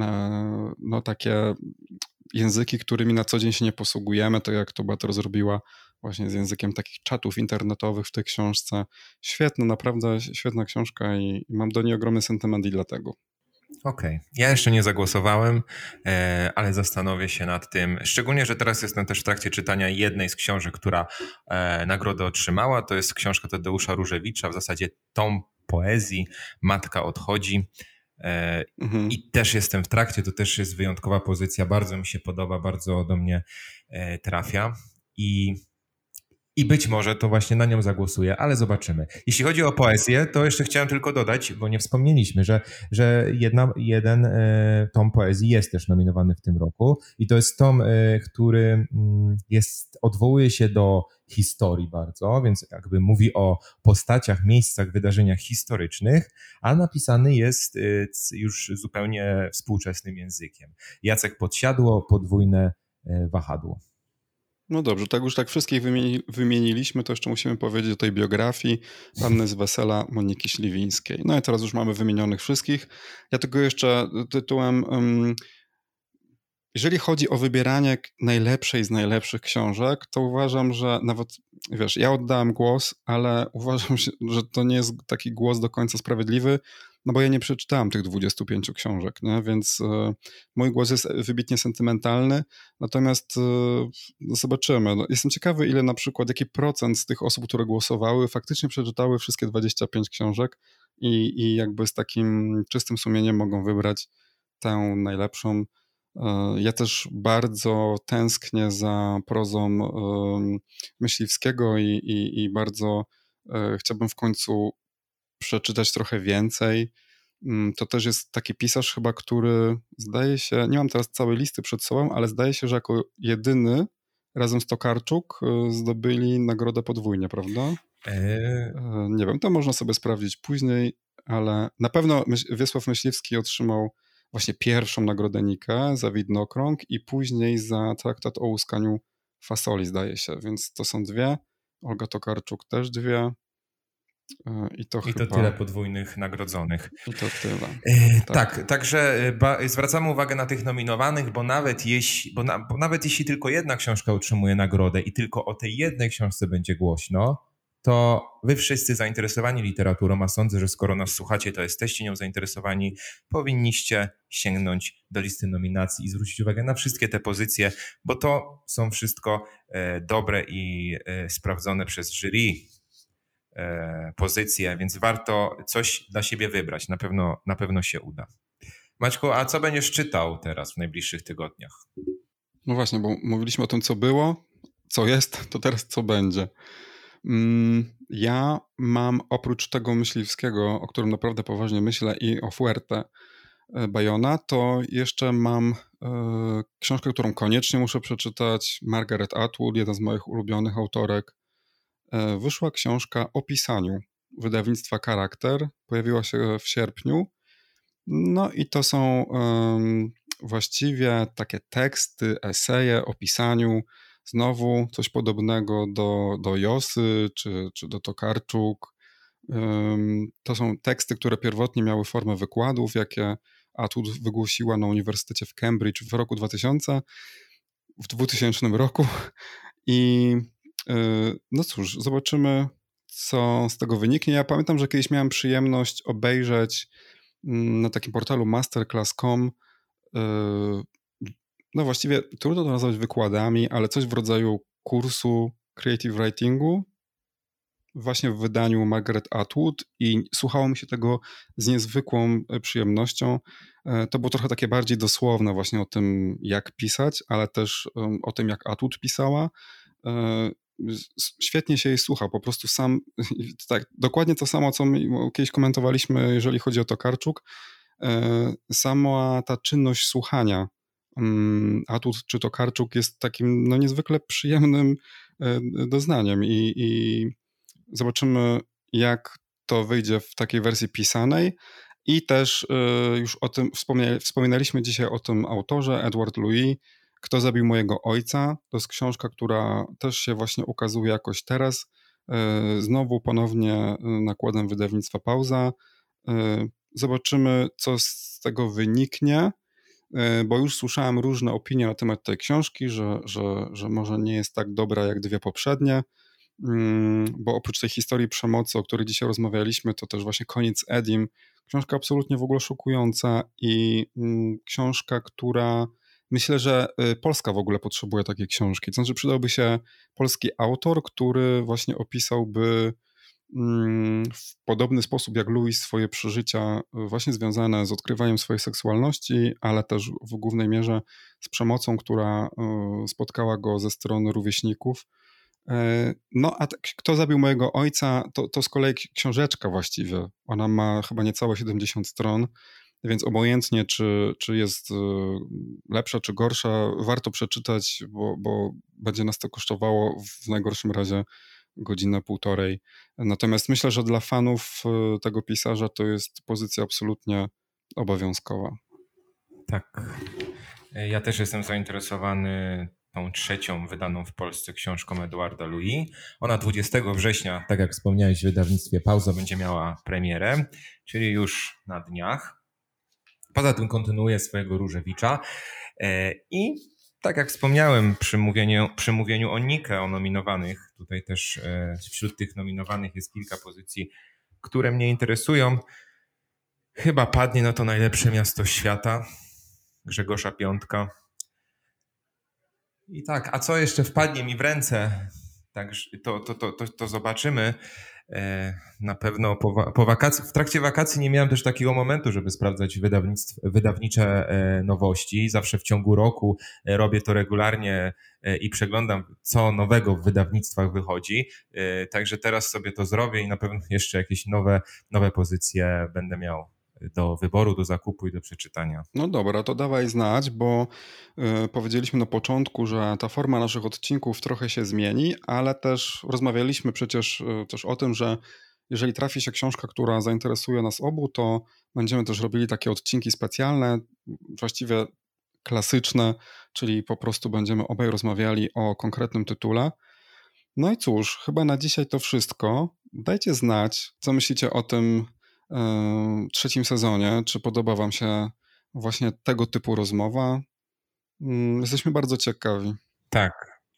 e, no takie języki, którymi na co dzień się nie posługujemy, tak jak to Bator zrobiła właśnie z językiem takich czatów internetowych w tej książce. Świetna, naprawdę świetna książka i, i mam do niej ogromny sentyment i dlatego. Okej. Ja jeszcze nie zagłosowałem, e, ale zastanowię się nad tym. Szczególnie, że teraz jestem też w trakcie czytania jednej z książek, która e, nagrodę otrzymała. To jest książka Tadeusza Różewicza, w zasadzie tom poezji Matka odchodzi. E, Mhm. I też jestem w trakcie, to też jest wyjątkowa pozycja, bardzo mi się podoba, bardzo do mnie e, trafia i, i być może to właśnie na nią zagłosuję, ale zobaczymy. Jeśli chodzi o poezję, to jeszcze chciałem tylko dodać, bo nie wspomnieliśmy, że, że jedna, jeden e, tom poezji jest też nominowany w tym roku i to jest tom, e, który mm, jest, odwołuje się do historii bardzo, więc jakby mówi o postaciach, miejscach, wydarzeniach historycznych, a napisany jest y, już zupełnie współczesnym językiem. Jacek Podsiadło, podwójne y, wahadło. No dobrze, tak już tak wszystkich wymieni, wymieniliśmy, to jeszcze musimy powiedzieć o tej biografii panny z Wesela Moniki Śliwińskiej. No i teraz już mamy wymienionych wszystkich. Ja tylko jeszcze tytułem... Um, jeżeli chodzi o wybieranie najlepszej z najlepszych książek, to uważam, że nawet, wiesz, ja oddałem głos, ale uważam, że to nie jest taki głos do końca sprawiedliwy, no bo ja nie przeczytałem tych 25 książek, nie? więc y, mój głos jest wybitnie sentymentalny, natomiast y, no zobaczymy. No, jestem ciekawy, ile na przykład, jaki procent z tych osób, które głosowały, faktycznie przeczytały wszystkie 25 książek i, i jakby z takim czystym sumieniem mogą wybrać tę najlepszą. Y, ja też bardzo tęsknię za prozą Myśliwskiego i, i, i bardzo chciałbym w końcu przeczytać trochę więcej. Mm, to też jest taki pisarz chyba, który zdaje się, nie mam teraz całej listy przed sobą, ale zdaje się, że jako jedyny razem z Tokarczuk y, zdobyli nagrodę podwójnie, prawda? Eee. Nie wiem, to można sobie sprawdzić później, ale na pewno Wiesław Myśliwski otrzymał właśnie pierwszą nagrodę Nikę za widnokrąg i później za traktat o łuskaniu fasoli, zdaje się, więc to są dwie. Olga Tokarczuk też dwie. E, I to, I chyba... to tyle podwójnych nagrodzonych. I to tyle. E, tak. tak, także e, zwracamy uwagę na tych nominowanych, bo nawet, jeśli, bo, na, bo nawet jeśli tylko jedna książka otrzymuje nagrodę i tylko o tej jednej książce będzie głośno, to wy wszyscy zainteresowani literaturą, a sądzę, że skoro nas słuchacie, to jesteście nią zainteresowani, powinniście sięgnąć do listy nominacji i zwrócić uwagę na wszystkie te pozycje, bo to są wszystko e, dobre i e, sprawdzone przez jury E, pozycję, więc warto coś dla siebie wybrać. Na pewno, na pewno się uda. Maćku, a co będziesz czytał teraz w najbliższych tygodniach? No właśnie, bo mówiliśmy o tym, co było, co jest, to teraz co będzie. Mm, ja mam oprócz tego myśliwskiego, o którym naprawdę poważnie myślę, i o Fuerte e, Bayona, to jeszcze mam e, książkę, którą koniecznie muszę przeczytać. Margaret Atwood, jeden z moich ulubionych autorek. E, wyszła książka o pisaniu wydawnictwa Charakter. Pojawiła się w sierpniu. No i to są właściwie takie teksty, eseje o pisaniu. Znowu coś podobnego do, do Josy czy, czy do Tokarczuk. To są teksty, które pierwotnie miały formę wykładów, jakie Atwood wygłosiła na Uniwersytecie w Cambridge w roku 2000, w 2000 roku. I E, no cóż, zobaczymy, co z tego wyniknie. Ja pamiętam, że kiedyś miałem przyjemność obejrzeć mm, na takim portalu masterclass.com no właściwie trudno to nazwać wykładami, ale coś w rodzaju kursu creative writingu właśnie w wydaniu Margaret Atwood i słuchało mi się tego z niezwykłą e, przyjemnością. To było trochę takie bardziej dosłowne właśnie o tym, jak pisać, ale też o tym, jak Atwood pisała świetnie się jej słucha, po prostu sam, tak, dokładnie to samo, co kiedyś komentowaliśmy, jeżeli chodzi o Tokarczuk, e, sama ta czynność słuchania Atut czy Tokarczuk jest takim no, niezwykle przyjemnym e, doznaniem i, i zobaczymy, jak to wyjdzie w takiej wersji pisanej. I też e, już o tym wspominaliśmy dzisiaj o tym autorze, Edward Louis, kto zabił mojego ojca? To jest książka, która też się właśnie ukazuje jakoś teraz. E, znowu ponownie nakładem wydawnictwa Pauza. Zobaczymy, co z tego wyniknie, bo już słyszałem różne opinie na temat tej książki, że, że, że może nie jest tak dobra jak dwie poprzednie, mm, bo oprócz tej historii przemocy, o której dzisiaj rozmawialiśmy, to też właśnie Koniec Edim, książka absolutnie w ogóle szokująca i mm, książka, która Myślę, że y, Polska w ogóle potrzebuje takiej książki. To znaczy, przydałby się polski autor, który właśnie opisałby w podobny sposób jak Louis swoje przeżycia, y, właśnie związane z odkrywaniem swojej seksualności, ale też w głównej mierze z przemocą, która y, spotkała go ze strony rówieśników. E, no, a kto zabił mojego ojca, to, to z kolei książeczka właściwie. Ona ma chyba niecałe 70 stron. Więc obojętnie, czy, czy jest y, lepsza, czy gorsza, warto przeczytać, bo, bo będzie nas to kosztowało w najgorszym razie godzinę, półtorej. Natomiast myślę, że dla fanów y, tego pisarza to jest pozycja absolutnie obowiązkowa. Tak. Ja też jestem zainteresowany tą trzecią wydaną w Polsce książką Eduarda Louis. Ona 20 września, tak jak wspomniałeś, w wydawnictwie Pauza będzie miała premierę, czyli już na dniach. Poza tym kontynuuje swojego Różewicza e, i tak jak wspomniałem przy mówieniu, przy mówieniu o Nikę, o nominowanych, tutaj też e, wśród tych nominowanych jest kilka pozycji, które mnie interesują. Chyba padnie na to najlepsze miasto świata, Grzegorza Piątka. I tak, a co jeszcze wpadnie mi w ręce, tak, to, to, to, to, to zobaczymy. E, na pewno po, po wakacji, w trakcie wakacji nie miałem też takiego momentu, żeby sprawdzać wydawnicze e, nowości. Zawsze w ciągu roku e, robię to regularnie i przeglądam, co nowego w wydawnictwach wychodzi. Także teraz sobie to zrobię i na pewno jeszcze jakieś nowe, nowe pozycje będę miał do wyboru, do zakupu i do przeczytania. No dobra, to dawaj znać, bo y, powiedzieliśmy na początku, że ta forma naszych odcinków trochę się zmieni, ale też rozmawialiśmy przecież y, też o tym, że jeżeli trafi się książka, która zainteresuje nas obu, to będziemy też robili takie odcinki specjalne, właściwie klasyczne, czyli po prostu będziemy obaj rozmawiali o konkretnym tytule. No i cóż, chyba na dzisiaj to wszystko. Dajcie znać, co myślicie o tym trzecim sezonie. Czy podoba Wam się właśnie tego typu rozmowa? Mm, jesteśmy bardzo ciekawi. Tak.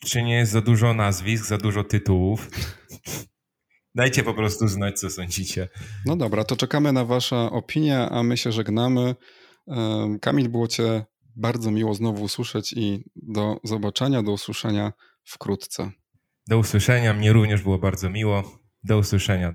Czy nie jest za dużo nazwisk, za dużo tytułów? Dajcie po prostu znać, co sądzicie. No dobra, to czekamy na Wasze opinie, a my się żegnamy. Kamil, było Cię bardzo miło znowu usłyszeć i do zobaczenia, do usłyszenia wkrótce. Do usłyszenia, mnie również było bardzo miło. Do usłyszenia